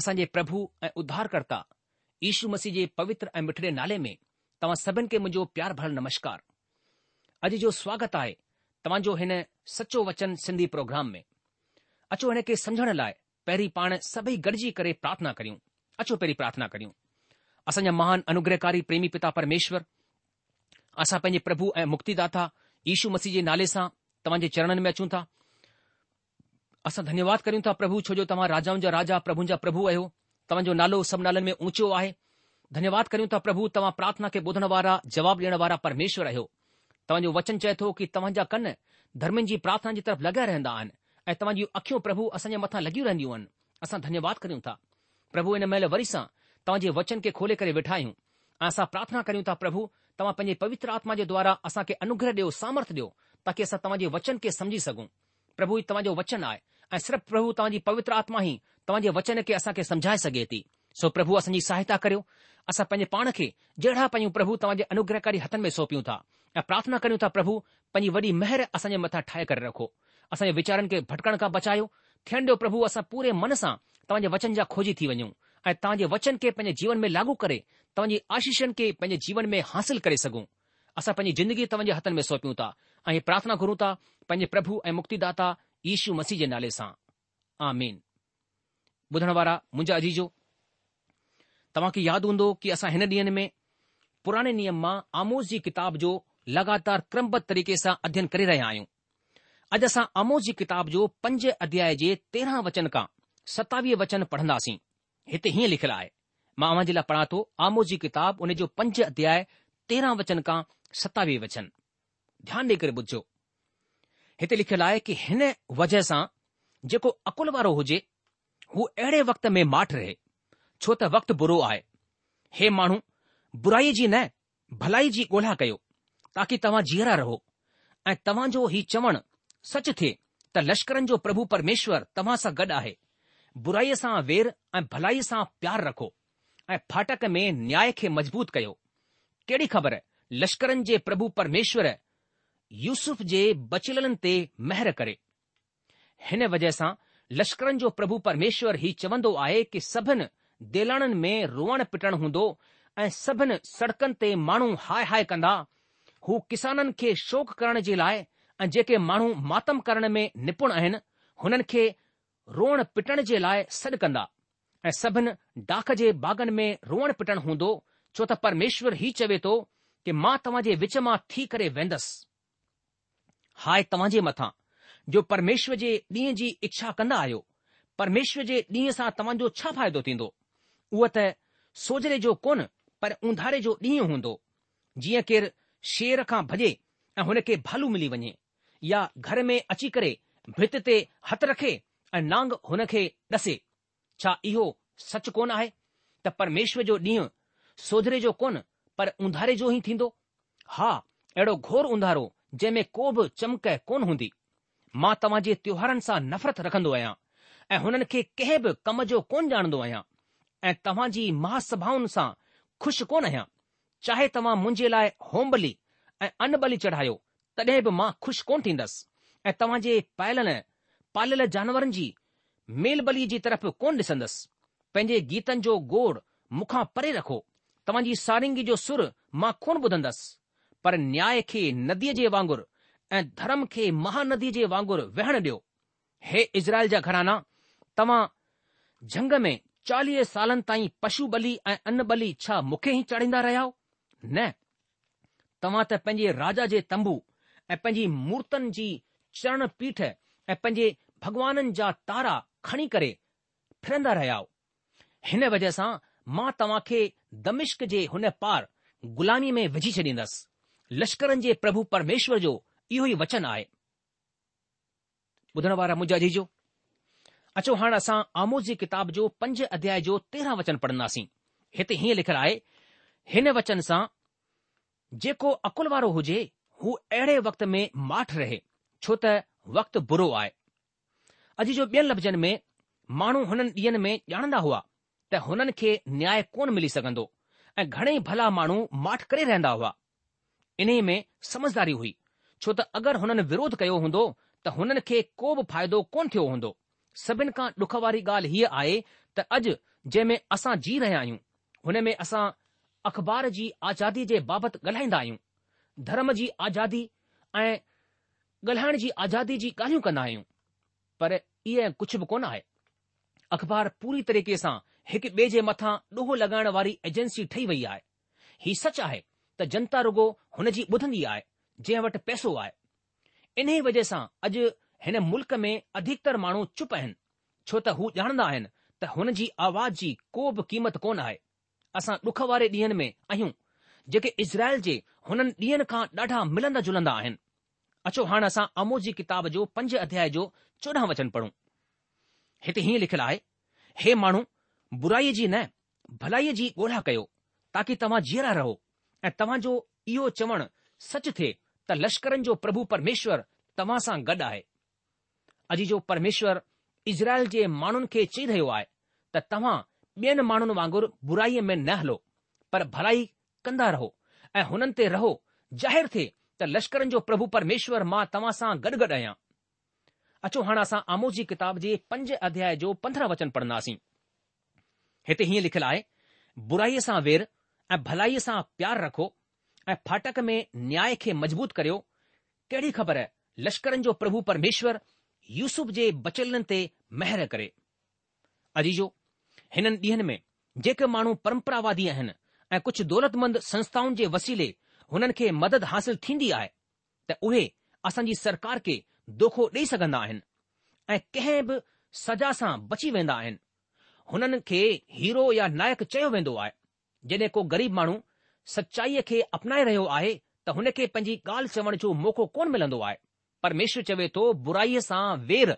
जे प्रभु ऐं उद्धारकर्ता ईशू मसीह जे पवित्र ऐं मिठड़े नाले में तव्हां सभिनि खे मुंहिंजो प्यार भरल नमस्कार अॼु जो स्वागत आहे जो हिन सचो वचन सिंधी प्रोग्राम में अचो हिन खे समझण लाइ पहिरीं पाण सभई गॾिजी करे प्रार्थना करियूं अचो पहिरीं प्रार्थना करियूं असांजा महान अनुग्रहकारी प्रेमी पिता परमेश्वर असां पंहिंजे प्रभु ऐं मुक्तिदाता ईशू मसीह जे नाले सां तव्हांजे चरणनि में अचूं था असां धन्यवाद करियूं था प्रभु छो जो तव्हां राजाउनि जा राजा प्रभु जा प्रभु आहियो तव्हांजो नालो सभु नालनि में ऊचो आहे धन्यवाद करियूं था प्रभु तव्हां प्रार्थना खे ॿुधण वारा जवाब ॾियण वारा परमेश्वर आहियो तव्हांजो वचन चए थो कि तव्हांजा कन धर्मनि जी प्रार्थना जी तरफ़ लॻा रहंदा आहिनि ऐं तव्हांजूं अखियूं प्रभु असांजे मथां लॻियूं रहंदियूं आहिनि असां धन्यवाद करियूं था प्रभु इन महिल वरी सां तव्हांजे वचन खे खोले करे वेठा आहियूं ऐं असां प्रार्थना करियूं था प्रभु तव्हां पंहिंजे पवित्र आत्मा जे द्वारा असांखे अनुग्रह ॾियो सामर्थ ॾियो ताकी असां तव्हांजे वचन खे समझी सघूं प्रभु ई तव्हांजो वचन आहे ऐं सिर्फ़ु प्रभु तव्हांजी पवित्र आत्मा ई तव्हांजे वचन खे असांखे सम्झाए सघे थी सो प्रभु असांजी सहायता करियो असां पंहिंजे पाण खे जहिड़ा पंहिंजो प्रभु तव्हांजे अनुग्रहकारी हथ में सौंपियूं था ऐं प्रार्थना कयूं था प्रभु पंहिंजी वॾी महिर असांजे मथां ठाहे करे रखो असांजे वीचारनि खे भटकण खां बचायो थियण जो प्रभु असां पूरे मन सां तव्हांजे वचन जा खोजी थी वञूं ऐं तव्हां वचन खे पंहिंजे जीवन में लागू करे तव्हांजी आशीषनि खे पंहिंजे जीवन में हासिल करे सघूं असां पंहिंजी जिंदगी तव्हांजे हथनि में सौंपियूं था ऐ प्रार्थना करूं था पंहिंजे प्रभु ऐं मुक्तिदाता यीशु मसीह जे नाले सां आमीन मेन ॿुधण वारा मुंहिंजा अजीजो तव्हांखे यादि हूंदो की असां हिन ॾींहं में पुराणे नियम मां आमोस जी किताब जो लगातार क्रमबद्ध तरीक़े सां अध्यन करे रहिया आहियूं अॼु असां आमोस जी किताब जो पंज अध्याय जे तेरहं वचन खां सतावीह वचन पढ़ंदासीं हिते हीअं लिखियलु आहे मां अव्हांजे लाइ पढ़ा थो आमो जी किताबु उन जो पंज अध्याय तेरहं वचन खां सतावीह वचन ध्यानु ॾेई करे ॿुधजो हिते लिखियलु आहे की हिन वजह सां जेको अकुल वारो हुजे हू अहिड़े वक़्त में माठ रहे छो त वक़्तु बुरो आहे हे माण्हू बुराई जी न भलाई जी ॻोल्हा कयो ताकी तव्हां जीअरा रहो ऐं तव्हांजो हीउ चवणु सच थिए त लश्करनि जो प्रभु परमेश्वरु तव्हां सां गॾु आहे बुराईअ सां वेर ऐं भलाईअ सां प्यारु रखो ऐं फाटक में न्याय खे मज़बूत कयो कहिड़ी ख़बर लश्करनि जे प्रभु युफ जे बचिलन ते महर करे हिन वजह सां लश्करनि जो प्रभु परमेश्वर हीउ चवंदो आहे कि सभिनी देलाणनि में रोअण पिटणु हूंदो ऐं सभिनी सड़कनि ते माण्हू हाय हाय कंदा हू किसाननि खे शौक़ु करण जे लाइ ऐं जेके माण्हू मातम करण में निपुण आहिनि हुननि खे रोअण पिटण जे लाइ सॾु कंदा ऐं सभिनी डाक जे बाग़नि में रोअण पिटणु हूंदो छो त परमेश्वर हीउ चवे थो कि मां तव्हां जे विच मां थी करे वेंदसि हाय तव्हां जे मथां जो परमेश्वर जे ॾींहं जी इच्छा कंदा आहियो परमेश्वर जे ॾींहं सां तव्हांजो छा फ़ाइदो थींदो उहो त सोजरे जो कोन पर उंधारे जो ॾींहुं हूंदो जीअं केरु शेर खां भॼे ऐं हुन खे भालू मिली वञे या घर में अची करे भित ते हथु रखे ऐं नांग हुन खे ॾसे छा इहो सच कोन आहे त परमेश्वर जो ॾींहुं सोजरे जो कोन पर उंधारे जो ई थींदो हा अहिड़ो घोर उंधारो जंहिं में को बि चमकइ कोन हूंदी मां तव्हां जे त्योहारनि सां नफ़रत रखंदो आहियां ऐं हुननि खे कंहिं बि कम जो कोन ॼाणंदो आहियां ऐं तव्हांजी महास्भाउनि सां खु़शि कोन आहियां चाहे तव्हां मुंहिंजे लाइ होम बली ऐं अन बली चढ़ायो तडहिं बि मां खु़शि कोन थींदसि ऐं तव्हां जे पायल पालियल जानवरनि जी मेल बली जी तरफ़ कोन डि॒सन्द्दुसि पंहिंजे गीतनि जो गोड़ मुखां परे रखो तव्हांजी सारिंगी जो सुर मां कोन पर न्याय खे नदीअ जे वांगुरु ऐं धर्म खे महानदीअ जे वांगुरु वेहण ॾियो हे इज़राइल जा घराना तव्हां झंग में चालीह सालनि ताईं पशु बली ऐं अन बली छा मूंखे ई चाढ़ींदा रहिया न तव्हां त पंहिंजे राजा जे तंबू ऐं पंहिंजी मूर्तनि जी चरण पीठ ऐं पंहिंजे भॻवाननि जा तारा खणी करे फिरंदा रहिया हिन वजह सां मां तव्हां खे दमिश्क जे हुन पार गुलामी में विझी छॾींदसि लश्करनि जे प्रभु परमेश्वर जो इहो ई वचन आहे ॿुधण वारा मुंहिंजा जीजो अचो हाणे असां आमोज जी किताब जो पंज अध्याय जो तेरहं वचन पढ़ंदासीं हिते हीअं लिखियलु आहे हिन वचन सां जेको अकुल वारो हुजे हू अहिड़े वक़्त में माठ रहे छो त वक़्तु बुरो आहे अॼु जो ॿियनि लफ़्ज़नि में माण्हू हुननि ॾींहनि में ॼाणंदा हुआ त हुननि खे न्याय कोन मिली सघंदो ऐं घणेई भला माण्हू माठ करे रहंदा हुआ इन में समझदारी हुई छो त अगरि हुननि विरोध कयो हूंदो त हुननि खे को बि फ़ाइदो कोन थियो हूंदो सभिनि खां डुख वारी ॻाल्हि हीअ आहे त अॼु जंहिं में असां जी रहिया आहियूं हुन में असां अख़बार जी आज़ादी जे बाबति ॻाल्हाईंदा आहियूं धर्म जी आज़ादी ऐं ॻाल्हाइण जी आज़ादी जी ॻाल्हियूं कंदा आहियूं पर इहे कुझु बि कोन आहे अख़बार पूरी तरीक़े सां हिकु ॿिए जे मथां ॾोहो लॻाइण वारी एजेंसी ठही वई आहे हीउ सच आहे जनता रुगो हुन जी ॿुधंदी आहे जंहिं वटि पैसो आहे इन ई वज़ह सां अॼु हिन मुल्क में अधिकतर माण्हू चुप आहिनि छो त हू ॼाणंदा आहिनि त हुन जी आवाज़ जी को बि क़ीमत कोन आहे असां ॾुख वारे ॾींहनि में आहियूं जेके इज़राइल जे हुननि ॾींहनि खां ॾाढा मिलंदा जुलंदा आहिनि अचो हाणे असां अमो जी किताब जो पंज अध्याय जो चोॾहं वचन पढ़ूं हिते हीअं लिखियलु आहे हे माण्हू बुराईअ जी न भलाईअ जी ॻोल्हा कयो ताकी तव्हां जीअरा रहो ऐं तव्हांजो इहो चवणु सच थिए त लश्करनि जो प्रभु परमेश्वर तव्हां सां गॾु आहे अॼु जो परमेश्वर इज़राइल जे माण्हुनि खे चई रहियो आहे त तव्हां ॿियनि माण्हुनि वांगुरु बुराईअ में न हलो पर भलाई कंदा रहो ऐं हुननि ते रहो ज़ाहिरु थिए त लश्करनि जो प्रभु परमेश्वर मां तव्हां सां गॾु गॾु आहियां अचो हाणे असां आमो जी किताब जे पंज अध्याय जो पंद्रहं वचन पढ़ंदासीं हिते हीअं लिखियलु आहे बुराईअ सां वेर ऐं भलाईअ सां प्यार रखो ऐं फाटक में न्याय खे मज़बूत करियो कहिड़ी ख़बर लश्करनि जो प्रभु परमेश्वर यूसुफ जे बचलन ते महिर करे अजीजो हिननि ॾींहनि में जेके माण्हू परम्परावादी आहिनि ऐं कुझु दौलतमंद संस्थाउनि जे वसीले हुननि खे मदद हासिल थींदी आहे त उहे असांजी सरकार खे दोखो ॾेई सघंदा आहिनि ऐं कंहिं बि सजा सां बची वेंदा आहिनि हुननि खे हीरो या नायक चयो वेंदो आहे जॾहिं को ग़रीब माण्हू सचाईअ खे अपनाए रहियो आहे त हुन खे पंहिंजी ॻाल्हि चवण जो मौको कोन मिलंदो आहे परमेश्वर चवे थो बुराईअ सां वेर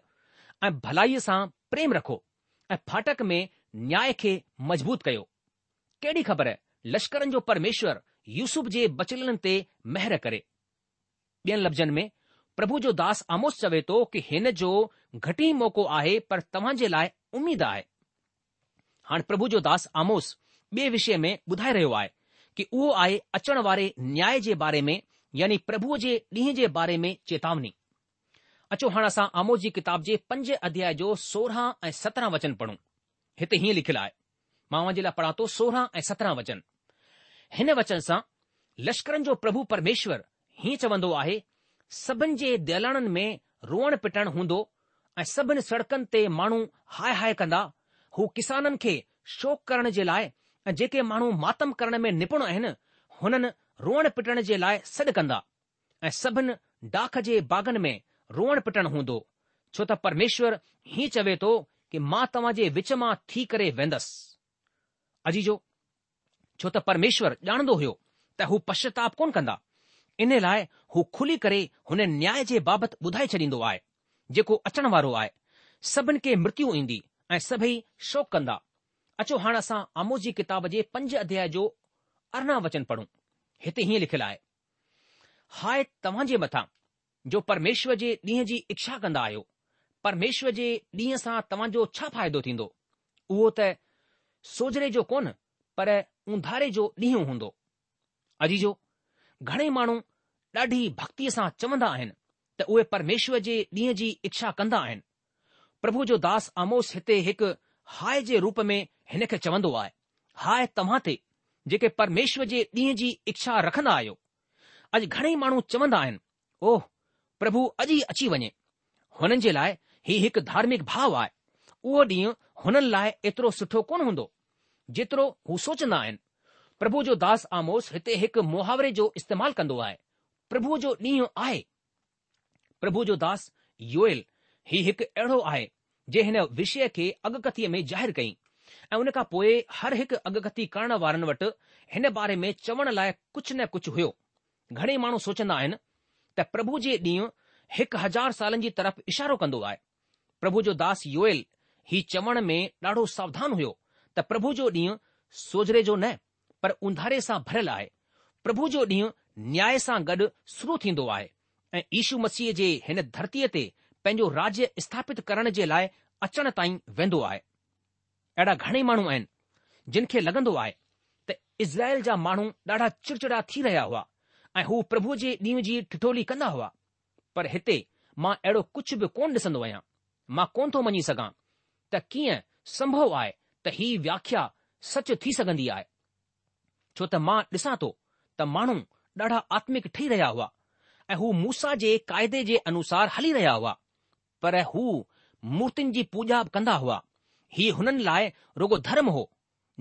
ऐं भलाईअ सां प्रेम रखो ऐं फाटक में न्याय खे मज़बूत कयो केॾी ख़बर लश्करनि जो परमेश्वर यूसुफ जे बचलन ते महिर करे ॿियनि लफ़्ज़नि में प्रभु जो दास आमोस चवे थो कि हिन जो घटि ई मौक़ो आहे पर तव्हां जे लाइ उमेदु आहे हाणे प्रभु जो दास आमोस ॿिए विषय में ॿुधाए रहियो आहे कि उहो आहे अचण वारे न्याय जे बारे में यानी प्रभुअ जे ॾींहं जे बारे में चेतावनी अचो हाणे असां आमो जी किताब जे पंज अध्याय जो सोरहां ऐं सत्रहं वचन पढ़ूं हिते हीअं लिखियलु आहे मां जे लाइ पढ़ा थो सोरहं ऐं सत्रहं वचन हिन वचन सां लश्करनि जो प्रभु परमेश्वर हीअं चवंदो आहे सभिनि जे दयालाणनि में रोअण पिटण हूंदो ऐं सभिनि सड़कनि ते माण्हू हाय हाय कंदा हू किसाननि खे शोक करण जे लाइ ऐं जेके माण्हू मातम करण में निपुण आहिनि हुननि रोअण पिटण जे लाइ सॾु कंदा ऐं सभिनि डाख जे बाग़नि में रोअण पिटण हूंदो छो त परमेश्वर हीअं चवे थो कि मां तव्हां जे विच मां थी करे वेंदसि अजीजो छो त परमेश्वर ॼाणंदो हुयो त हू पश्चाताप कोन कंदा इन लाइ हू खुली करे हुन न्याय जे बाबति ॿुधाए छॾींदो आहे जेको अचण वारो आहे सभिनि खे मृत्यु ईंदी ऐं सभई शौक़ु कंदा अचो हाणे असां आमोस जी किताब जे पंज अध्याय जो अरिड़हं वचन पढ़ूं हिते हीअं लिखियलु आहे हाय तव्हां जे मथां जो परमेश्वर जे ॾींहं जी इच्छा कंदा आहियो परमेश्वर जे ॾींहं सां तव्हांजो छा फ़ाइदो थींदो उहो त सोजरे जो कोन पर उंधारे जो ॾींहुं हूंदो अजी जो घणेई माण्हू ॾाढी भक्तीअ सां चवंदा आहिनि त उहे परमेश्वर जे ॾींहं जी इच्छा कंदा आहिनि प्रभु जो दास आमोस हिते हिकु हाय जे रूप में हिन खे चवंदो आहे हाय तव्हां ते जेके परमेश्वर जे ॾींहं जी इच्छा रखंदा आहियो अॼु घणेई माण्हू चवंदा आहिनि ओह प्रभु अॼु ई अची वञे हुननि जे लाइ हीउ हिकु धार्मिक भाव आहे उहो ॾींहुं हुननि लाइ एतिरो सुठो कोन हूंदो जेतिरो हू सोचंदा आहिनि प्रभु जो दास आमोस हिते हिकु मुहावरे जो इस्तेमालु कंदो आहे प्रभु जो ॾींहुं आहे प्रभु जो दास योयल हीउ हिकु अहिड़ो आहे जे हिन विषय खे अगकथीअ में ज़ाहिर कई ऐं उन खां पोइ हर हिकु अॻकथी करण वारनि वटि हिन बारे में चवण लाइ कुझु न कुझु हुयो घणे माण्हू सोचंदा आहिनि त प्रभु जे ॾींहुं हिकु हज़ार सालनि जी तरफ़ इशारो कंदो आहे प्रभु जो दास योयल ही चवण में ॾाढो सावधान हुयो त प्रभु जो ॾींहुं सोजरे जो न पर उंधारे सां भरियलु आहे प्रभु जो ॾींहुं न्याय सां गॾु शुरू थींदो आहे ऐं ईशू मसीह जे हिन धरतीअ ते पंहिंजो राज्य स्थापित करण जे लाइ अचण ताईं वेंदो आहे अहिड़ा घणेई माण्हू आहिनि जिन खे लॻंदो आहे त इज़राइल जा माण्हू ॾाढा चिड़चिड़ा थी रहिया हुआ ऐं हू प्रभु जे ॾींहं जी ठिठोली कंदा हुआ पर हिते मां अहिड़ो कुझु बि कोन ॾिसंदो आहियां मां कोन थो मञी सघां त कीअं संभव आहे त ही व्याख्या सच थी सघंदी आहे छो त मां ॾिसां थो त माण्हू ॾाढा आत्मिक ठही रहिया हुआ ऐं हू मूसा जे क़ाइदे जे अनुसार हली रहिया हुआ पर हू मूर्तियुनि जी पूजा कंदा हुआ ही हुननि लाइ रुगो धर्म हो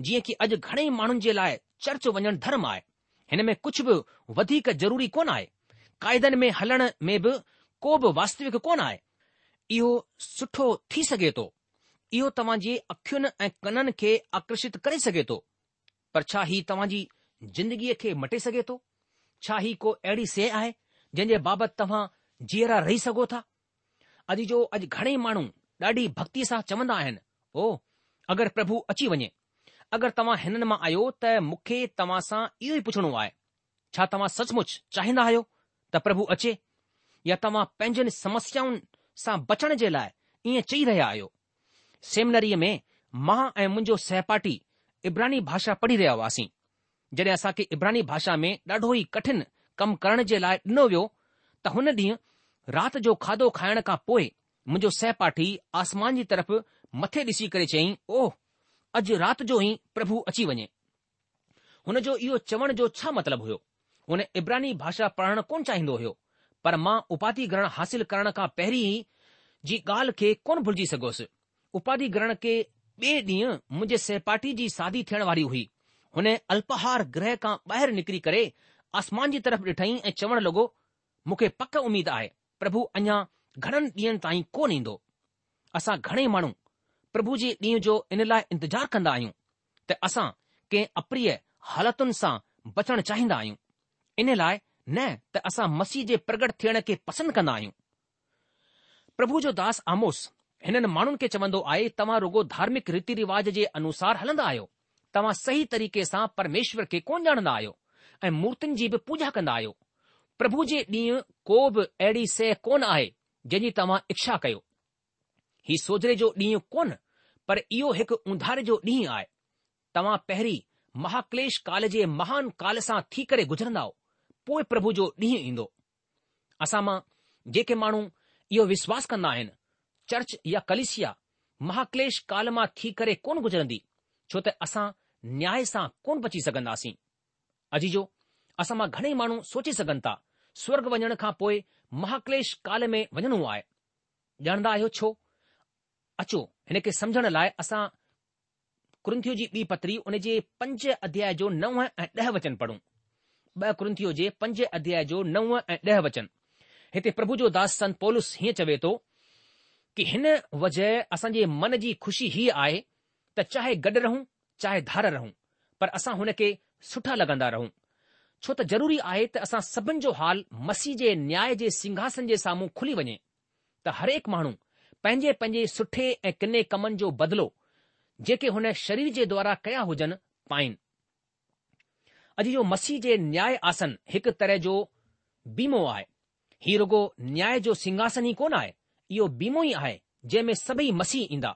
जीअं की अॼु घणेई माण्हुनि जे लाइ चर्च वञणु धर्म आहे हिन में कुझु बि वधीक ज़रूरी कोन आहे क़ाइदनि में हलण में बि को बि वास्तविक कोन आहे इहो सुठो थी सघे थो इहो तव्हां जे अखियुनि ऐं कननि खे आकर्षित करे सघे थो पर छा हीउ तव्हां जी ज़िंदगीअ खे मटे सघे थो छा ही को अहिड़ी शइ आहे जंहिं जे बाबति तव्हां जीअरा रही सघो था अॼु जो अॼु घणेई माण्हू ॾाढी भक्तीअ सां चवंदा आहिनि हो अगरि प्रभु अची वञे अगरि तव्हां हिननि मां आयो त मूंखे तव्हां सां इहो ई पुछणो आहे छा तव्हां सचमुच चाहींदा आहियो त प्रभु अचे या तव्हां पंहिंजनि समस्याउनि सां बचण जे लाइ ईअं चई रहिया आहियो सेमिनरीअ में मां ऐं मुंहिंजो सहपाठी इब्रानी भाषा पढ़ी रहिया हुआसीं जॾहिं असांखे इब्रानी भाषा में ॾाढो ई कठिन कमु करण जे लाइ ॾिनो वियो त हुन ॾींहुं रात जो खाधो खाइण खां पोइ मुंहिंजो सहपाठी आसमान जी तरफ़ मथे ॾिसी करे चयई ओह अॼु राति जो ई प्रभु अची वञे हुन जो इहो चवण जो छा मतिलबु हुयो हुन इब्रानी भाषा पढ़ण कोन चाहिंदो हो पर मां उपाधि ग्रहण हासिल करण खां पहिरीं जी ॻाल्हि खे कोन भुलिजी सघोसि उपाधि ग्रहण के ॿिए ॾींहुं मुंहिंजे सहपाठी जी शादी थियण वारी हुई हुन अल्पहार ग्रह खां ॿाहिरि निकरी करे आसमान जी तरफ़ ॾिठई ऐं चवण लॻो मूंखे पक उमीद आहे પ્રભુ અણા ઘણન દીન તાઈ કો નઈ દો અસા ઘણે માણુ પ્રભુજી દી જો ઇન લાય ઇંતજાર કંદા આયુ ત અસા કે અપરી હાલત સા બચણ ચાહંદા આયુ ઇન લાય ન ત અસા મસીજે પ્રગટ થેણ કે પસંદ કંદા આયુ પ્રભુ જો દાસ આમુસ ઇનન માણન કે ચવંદો આયે તમારો ગો ધાર્મિક રીતિ રિવાજ જે અનુસાર હલંદ આયો તમા સહી તરીકે સા પરમેશ્વર કે કોણણ ના આયો એ મૂર્તજી બી પૂજા કંદા આયો પ્રભુજી દી કોબ એડી સે કોન આય જેની તમા ઈચ્છા કયો હી સોજે જો દી કોન પર ઈઓ એક ઉંધર જો દી આય તમા પહેરી મહાકલેશ કાળજે મહાન કાલસા થી કરે ગુજરનાઓ પોય પ્રભુ જો દી એંદો આસામાં જે કે માણો ઈઓ વિશ્વાસ કરના હેન ચર્ચ يا કલિશિયા મહાકલેશ કાળમાં થી કરે કોન ગુજરદી છોતે અસા ન્યાય સા કોન બચી સકંદાસી અજીજો असां मां घणेई माण्हू सोचे सघनि था स्वर्ग वञण खां पोइ महाक्लेश काल में वञणो आहे ॼाणंदा आहियो छो अचो हिन खे समझण लाइ असां क्रंथियू जी ॿी पत्री उन जे पंज अध्याय जो नव ऐं ॾह वचन पढ़ूं ॿ क्रंथियू जे पंज अध्याय जो नव ऐं ॾह वचन हिते प्रभु जो दास संत पोलिस हीअं चवे थो कि हिन वजह असांजे मन जी खुशी हीअ आहे त चाहे गॾु रहूं चाहे धार रहूं पर असां हुन खे सुठा लॻंदा रहूं छो त ज़रूरी आहे त असां सभिनि जो हाल मसीह जे न्याय जे सिंघासन जे साम्हूं खुली वञे त हर हिकु माण्हू पंहिंजे पंहिंजे सुठे ऐं किने कमनि जो बदिलो जेके हुन शरीर जे द्वारा कया हुजनि पाइनि अॼु जो मसीह जे न्याय आसन हिकु तरह जो बीमो आहे हीउ रुगो न्याय जो सिंघासन ई कोन आहे इहो बीमो ई आहे जंहिं में सभई मसीह ईंदा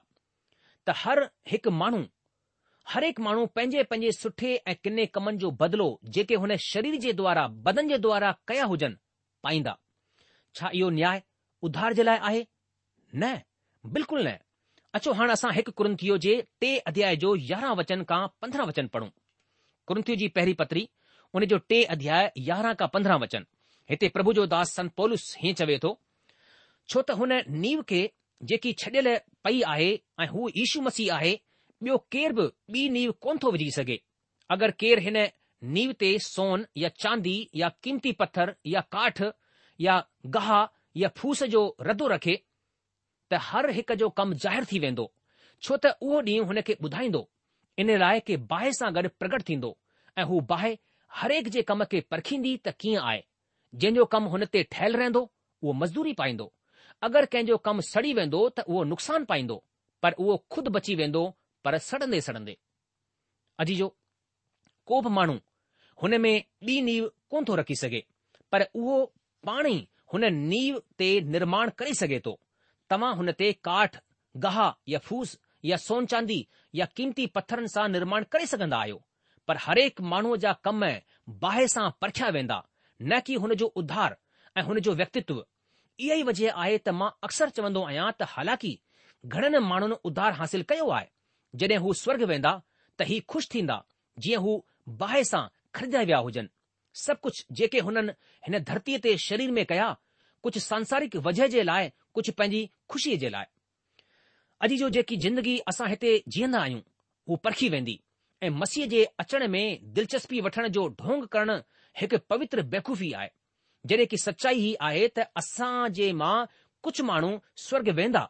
त हर हिकु माण्हू हर हिकु माण्हू पंहिंजे पंहिंजे सुठे ऐं किने कमनि जो बदिलो जेके हुन शरीर जे द्वारा बदन जे द्वारा कया हुजनि पाईंदा छा इहो न्याय उधार जे लाइ आहे न बिल्कुलु न अचो हाणे असां हिकु कुंथीअ जे टे अध्याय जो यारहं वचन खां पंद्रहं वचन पढ़ूं कुंथीअ जी पहिरीं पत्री उन जो टे अध्याय यारहं खां पंद्रहं वचन हिते प्रभु जो दास संत सनपोलुस हीअं चवे थो छो त हुन नीव खे जेकी छॾियल पई आहे ऐं हू ईशू मसीह आहे ॿियो केर बि ॿी नीव कोन थो विझी सघे अगरि केरु हिन नीव ते सोन या चांदी या कीमती पत्थर या काठ या गाह या फूस जो रदो रखे त हर हिक जो कमु ज़ाहिरु थी वेंदो छो त उहो ॾींहुं हुन खे ॿुधाईंदो इन लाइ के बाहि सां गॾु प्रगट थींदो ऐं हू बाहि हरेक जे कम खे परखींदी त कीअं आहे जंहिंजो कमु हुन ते ठहियलु रहंदो उहो मज़दूरी पाईंदो अगरि कंहिंजो कमु सड़ी वेंदो त उहो नुक़सानु पाईंदो पर उहो खुदि बची वेंदो पर सड़ंदे सड़ंदे अजी जो को बि माण्हू हुन में ॿी नीव कोन थो रखी सघे पर उहो पाण ई हुन नीव ते निर्माण करे सघे थो तव्हां हुन ते काठ गाह या फूस या सोन चांदी या कीमती पत्थरनि सां निर्माण करे सघंदा आहियो पर हरेक माण्हूअ जा कम बाहि सां परखिया वेंदा न कि हुन जो उधार ऐं हुन जो व्यक्तित्व इहा ई वजह आहे त मां अक्सर चवंदो आहियां त हालांकि घणनि माण्हुनि उधार हासिल कयो आहे जॾहिं हू स्वर्ग वेंदा त ही ख़ुशि थींदा जीअं हू बाहि सां ख़रीद विया हुजनि सभु कुझु जेके हुननि हिन धरतीअ ते शरीर में कया कुझु सांसारिक वजह जे लाइ कुझु पंहिंजी खु़शीअ जे लाइ अॼु जो जेकी ज़िंदगी असां हिते जीअंदा आहियूं हू परखी वेंदी ऐं मसीह जे अचण में दिलचस्पी वठण जो ढोंग करणु हिकु पवित्र बेखूफ़ी आहे जॾहिं की सचाई ई आहे त असां जे मां कुझु माण्हू स्वर्ग वेंदा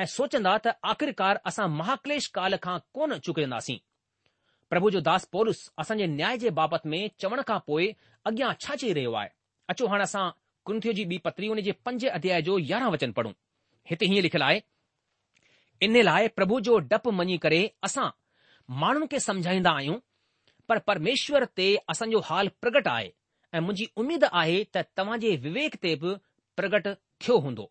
ऐं सोचंदा त आख़िरकार असां महाक्लेश काल खां कोन चुकींदासीं प्रभु जो दास पोलस असांजे न्याय जे बाबति में चवण खां पोइ अॻियां छा चई रहियो आहे अचो हाणे असां कुंथियो जी ॿी पत्री हुन जे पंज अध्याय जो यारहं वचन पढ़ूं हिते हीअं लिखियलु आहे इन लाइ प्रभु जो डपु मञी करे असां माण्हुनि खे समुझाईंदा आहियूं पर परमेश्वर ते असांजो हाल प्रगट आहे ऐं मुंहिंजी उमेद आहे त तव्हां जे विवेक ते बि प्रगट थियो हूंदो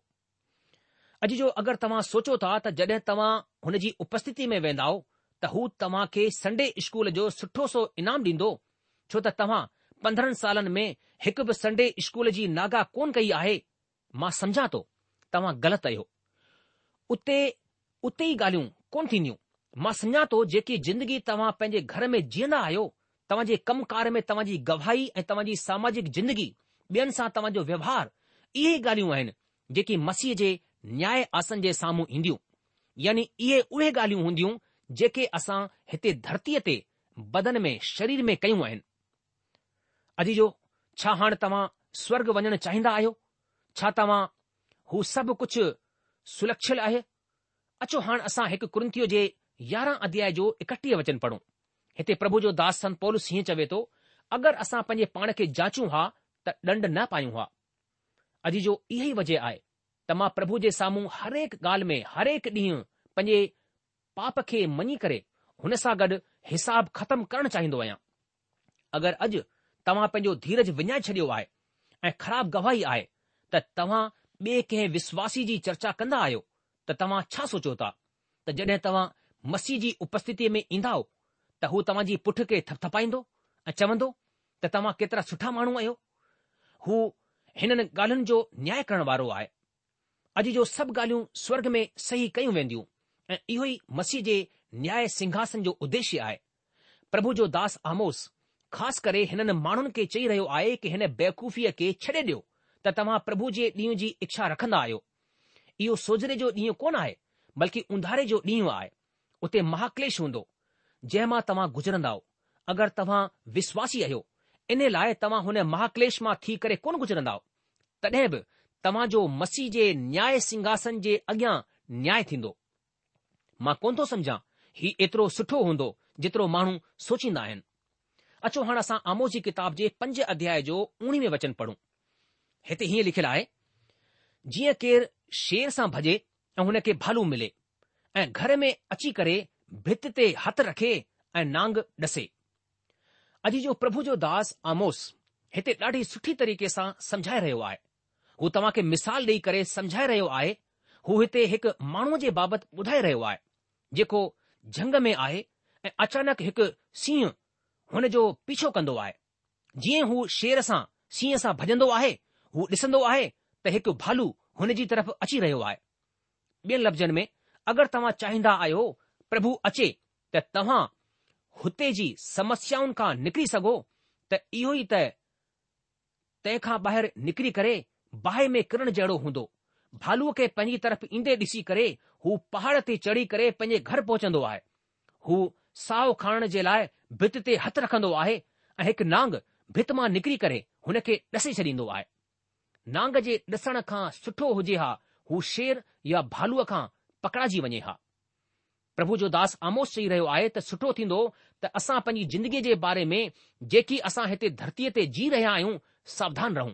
अॼु जो अगरि तव्हां सोचो था त जॾहिं तव्हां हुन जी उपस्थिति में वेंदव त हू तव्हां खे संडे स्कूल जो सुठो सो इनाम ॾींदो छो त तव्हां पंद्रहनि सालनि में हिकु बि संडे स्कूल जी नागा कोन कई आहे मां समझा थो तव्हां ग़लति आहियो उते उते ई ॻाल्हियूं कोन थींदियूं मां सम्झा थो जेकी जिंदगी तव्हां पंहिंजे घर में जीअंदा आहियो तव्हां जे कमकार में तव्हां जी गवाही ऐं तव्हां जी सामाजिक जिंदगी ॿियनि सां तव्हांजो व्यवहार इहे ई ॻाल्हियूं आहिनि जेकी मसीह जे न्याय आसन जे साम्हूं ईंदियूं यानी इहे उहे ॻाल्हियूं हूंदियूं जेके असां हिते धरतीअ ते बदन में शरीर में कयूं आहिनि अजी जो छा हाणे तव्हां स्वर्ग वञणु चाहींदा आहियो छा तव्हां हू सभु कुझु सुलक्षियल आहे अचो हाणे असां हिकु कुंतीअ जे यारहं अध्याय जो एकटीह वचन पढ़ूं हिते प्रभु जो दास संत पोलस हीअं चवे थो अगरि असां पंहिंजे पाण खे जाचूं हा त ॾंड न पायूं हा अॼु जो इहो ई वजह आहे मां प्रभु जे साम्हूं हरेक ॻाल्हि में हरेक ॾींहुं पंहिंजे पाप खे मञी करे हुन सां गॾु हिसाब ख़तमु करणु चाहींदो आहियां अगरि अॼु तव्हां पंहिंजो धीरज विञाए छॾियो आहे ऐं ख़राब गवाही आहे त तव्हां ॿिए कंहिं विश्वासी जी चर्चा कंदा आहियो त तव्हां छा सोचो था त जॾहिं तव्हां मसीह जी उपस्थिती में ईंदा त हू तव्हां जी पुठ खे थपथपाईंदो ऐं चवंदो त तव्हां केतिरा सुठा माण्हू आहियो हू हिननि ॻाल्हियुनि जो न्याय करण वारो आहे अॼु जो सभु ॻाल्हियूं स्वर्ग में सही कयूं वेंदियूं ऐं इहो ई मसीह जे न्याय सिंघासन जो उद्देश्य आहे प्रभु जो दास आमोस ख़ासि करे हिननि माण्हुनि खे चई रहियो आहे कि हिन बेवकूफ़ीअ खे छॾे ॾियो त तव्हां प्रभु जे ॾींहुं जी इच्छा रखंदा आहियो इहो सोजरे जो ॾींहुं कोन आहे बल्कि उंधारे जो ॾींहुं आहे उते महाक्लेश हूंदो जंहिं मां तव्हां गुज़रंदव अगरि तव्हां विश्वासी आहियो इन लाइ तव्हां हुन महाक्लेश मां थी करे कोन तॾहिं बि तव्हां जो मसीह जे न्याय सिंघासन जे अॻियां न्याय थींदो मां कोन थो सम्झां ही एतिरो सुठो हूंदो जेतिरो माण्हू सोचींदा आहिनि अचो हाणे असां आमोजी किताब जे पंज अध्याय जो उणिवीह में वचन पढ़ूं हिते हीअं लिखियलु आहे जीअं केर शेर सां भॼे ऐं हुन खे भालू मिले ऐं घर में अची करे भित ते हथु रखे ऐं नांग ॾसे अॼु जो प्रभु जो दास आमोस हिते ॾाढी सुठी तरीक़े सां समझाए रहियो आहे हू तव्हां खे मिसाल ॾेई करे समुझाए रहियो आहे हू हिते हिकु माण्हूअ जे बाबति ॿुधाए रहियो आहे जेको झंग में आहे ऐं अचानक हिकु सींहं हुन जो पीछो कंदो आहे जीअं हू शेर सां सींहं सां भॼंदो आहे हू ॾिसंदो आहे त हिकु भालू हुन जी तरफ़ अची रहियो आहे ॿियनि लफ़्ज़नि में अगरि तव्हां चाहिंदा आहियो प्रभु अचे त तव्हां हुते जी समस्याउनि खां निकिरी सघो त इहो ई त तंहिं ॿाहिरि निकिरी करे बाहि में किरण जहिड़ो हूंदो भालूअ खे पंहिंजी तरफ़ ईंदे ॾिसी करे हू पहाड़ ते चढ़ी करे पंहिंजे घर पहुचंदो आहे हू साओ खणण जे लाइ भित ते हथु रखंदो आहे ऐं हिकु नांग भित मां निकिरी करे हुन खे ॾसे छॾींदो आहे नांग जे ॾिसण खां सुठो हुजे हा हू शेर या भालूअ खां पकड़ाइजी वञे हा प्रभु जो दास आमोश चई रहियो आहे त सुठो थींदो त असां पंहिंजी ज़िंदगीअ जे बारे में जेकी असां हिते धरतीअ ते जी रहिया आहियूं सावधान रहूं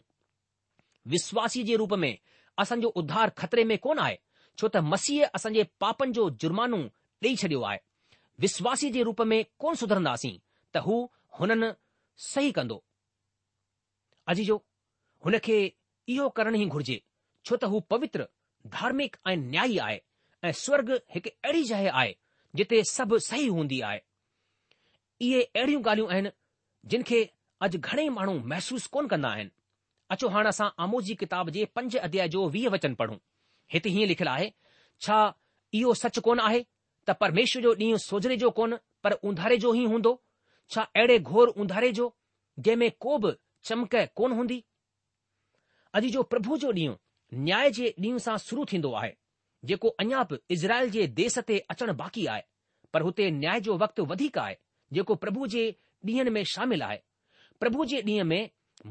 विश्वासी जे रूप में असांजो उध्धार खतरे में कोन आहे छो त मसीह असांजे पापनि जो जुर्मानो ॾेई छडि॒यो आहे विश्वासी जे रूप में कोन सुधरंदासीं त हू हुननि सही कंदो अजीजो हुन खे इहो करण ई घुर्जे छो त हू पवित्र धार्मिक ऐं न्यायी आहे ऐं स्वर्ग हिकु अहिड़ी जाइ आहे जिते सभु सही हूंदी आहे इहे अहिड़ियूं ॻाल्हियूं आहिनि जिन खे अॼु घणेई माण्हू महसूसु कोन कंदा आहिनि अचो हाणे असां आमोजी किताब जे पंज अध्याय जो वीह वचन पढ़ूं हिते हीअं लिखियलु आहे छा इहो सच कोन आहे त परमेश्वर जो ॾींहुं सोजरे जो कोन पर उंधारे जो ई हूंदो छा अहिड़े घोर उंधारे जो जंहिं को बि चमक कोन हूंदी अॼु जो प्रभु जो ॾींहुं न्याय जे ॾींहुं सां शुरू थींदो आहे जेको अञा बि इज़राइल जे देस ते अचणु बाक़ी आहे पर हुते न्याय जो वक़्तु वधीक आहे जेको प्रभु जे ॾींहं में शामिल आहे प्रभु जे में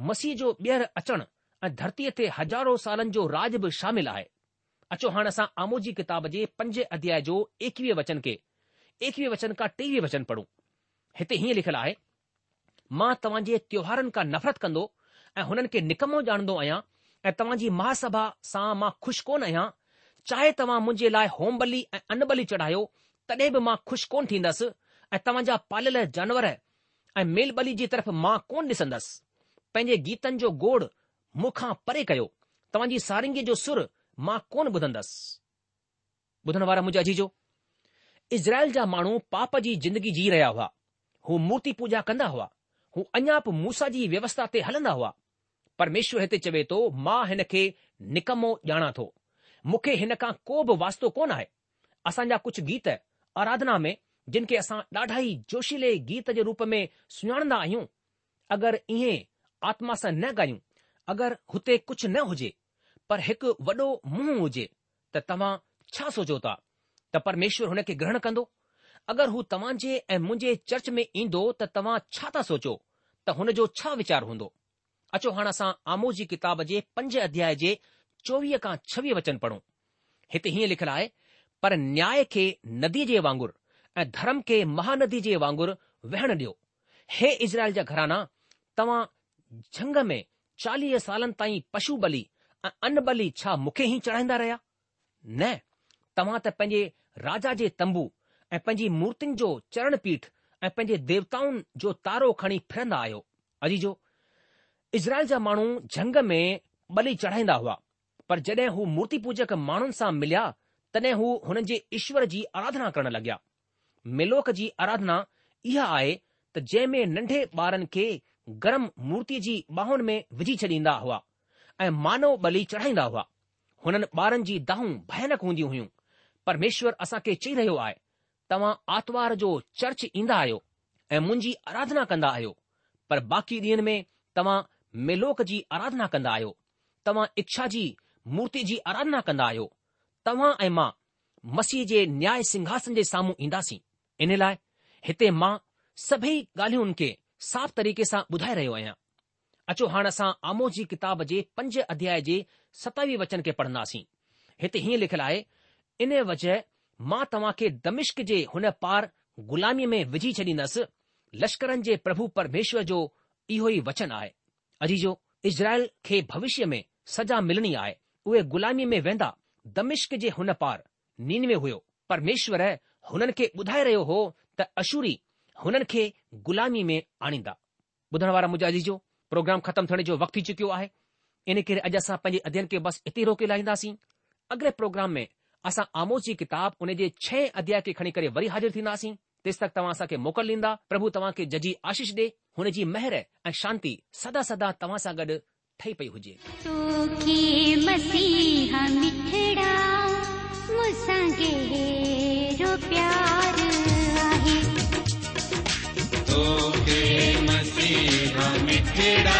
मसीह जो ॿीहर अचणु ऐं धरतीअ ते हज़ारो सालनि जो राज बि शामिल आहे अचो हाणे असां आमूजी किताब जे पंज अध्याय जो एकवीह वचन खे एकवीह वचन खां टेवीह वचन पढ़ूं हिते हीअं लिखियलु आहे मां तव्हां जे त्योहारनि खां नफ़रत कंदो ऐं हुननि खे निकमो ॼाणंदो आहियां ऐं तव्हां जी महासभा सां मां खु़शि कोन आहियां चाहे तव्हां मुंहिंजे लाइ होम बली ऐं अन बली चढ़ायो तॾहिं बि मां खु़शि कोन थींदसि ऐं तव्हांजा पालियल जानवर ऐं मेल बली जी तरफ़ मां कोन ॾिसंदसि पंहिंजे गीतनि जो गोड़ मूंखां परे कयो तव्हांजी सारंगी जो सुर मां कोन ॿुधंदसि जो इज़राइल जा माण्हू पाप जी ज़िंदगी जी रहिया हुआ हू मूर्ति पूजा कंदा हुआ हू अञा पोइ मूसा जी व्यवस्था ते हलंदा हुआ परमेश्वर हिते चवे थो मां हिन खे निकमो ॼाणा थो मूंखे हिन खां को बि वास्तो कोन आहे असांजा कुझु गीत आराधना में जिन खे असां ॾाढा ई जोशीले गीत जे रूप में सुञाणंदा आहियूं अगरि ईअं आत्मा सां न ॻाल्हाइयूं अगरि हुते कुझु न हुजे पर हिकु वॾो मुंहुं हुजे त तव्हां छा सोचो था त परमेश्वर हुन खे ग्रहण कंदो अगरि हू तव्हांजे ऐं मुंहिंजे चर्च में ईंदो त तव्हां छा था सोचो त हुन जो छा वीचार हूंदो अचो हाणे असां आमो जी किताब जे पंज अध्याय जे चोवीह खां छवीह वचन पढ़ूं हिते हीअं लिखियलु आहे पर न्याय खे नदी जे वांगुरु ऐं धर्म खे महानदी जे वांगुरु वेहण ॾियो हे इज़राइल जा घराना तव्हां झंग में चालीह सालनि ताईं पशु बली ऐं अन बली छा मूंखे ई चढ़ाईंदा रहिया न तव्हां त पंहिंजे राजा जे तंबू ऐं पंहिंजी मूर्तियुनि जो चरण पीठ ऐं पंहिंजे देवताउनि जो तारो खणी फिरंदा आहियो अजी जो इज़राइल जा माण्हू झंग में बली चढ़ाईंदा हुआ पर जॾहिं हू मूर्ति पूजक माण्हुनि सां मिलिया तॾहिं हू हुननि जे ईश्वर जी आराधना करण लॻिया मिलोक जी आराधना इहा आहे त जंहिं में नंढे ॿारनि खे गरम मूर्ती जी बाहुनि में विझी छॾींदा हुआ ऐं मानव बलि चढ़ाईंदा हुआ हुननि ॿारनि जी दाहूं भयानक हूंदियूं हुयूं परमेश्वर असां खे चई रहियो आहे तव्हां आर्तवार जो चर्च ईंदा आहियो ऐं मुंहिंजी आराधना कंदा आहियो पर बाक़ी ॾींहनि में तव्हां मेलोक जी आराधना कंदा आहियो तव्हां इच्छा जी मूर्ति जी आराधना कंदा आहियो तव्हां ऐं मां मसीह जे न्याय सिंघासन जे साम्हूं ईंदासीं इन लाइ हिते मां सभई ॻाल्हियुनि खे साफ़ तरीक़े सां ॿुधाए रहियो आहियां अचो हाणे असां आमो जी किताब जे पंज अध्याय जे सतावीह वचन खे पढ़न्दासीं हिते हीअं लिखियलु आहे इन वजह मां तव्हां खे दमिश्क जे हुन पार ग़ुलामीअ में विझी छॾींदसि लश्करनि जे प्रभु परमेश्वर जो इहो ई वचन आहे अजीजो इज़राइल खे भविष्य में सजा मिलणी आहे उहे गुलामीअ में वेंदा दमिश्क जे हुन पार नीन हुयो परमेश्वर हुननि खे ॿुधाए रहियो हो त अशूरी हुननि खे गुलामी में आणींदा ॿुधण वारा मुंहिंजा अज़ीज़ो प्रोग्राम ख़तमु थियण जो वक़्तु थी चुकियो आहे इन करे अॼु असां पंहिंजे अध्ययन खे बसि हिते रोके लाहींदासीं अॻिले प्रोग्राम में असां आमोद जी किताब उन जे छह अध्याय खे खणी करे वरी हाज़िर थींदासीं तेसि तक तव्हां असांखे मोकल ॾींदा प्रभु तव्हांखे जजी आशीष ॾे हुन जी महर ऐं शांती सदा सदा तव्हां सां गॾु ठही पई हुजे ओ के मसीहा मिठड़ा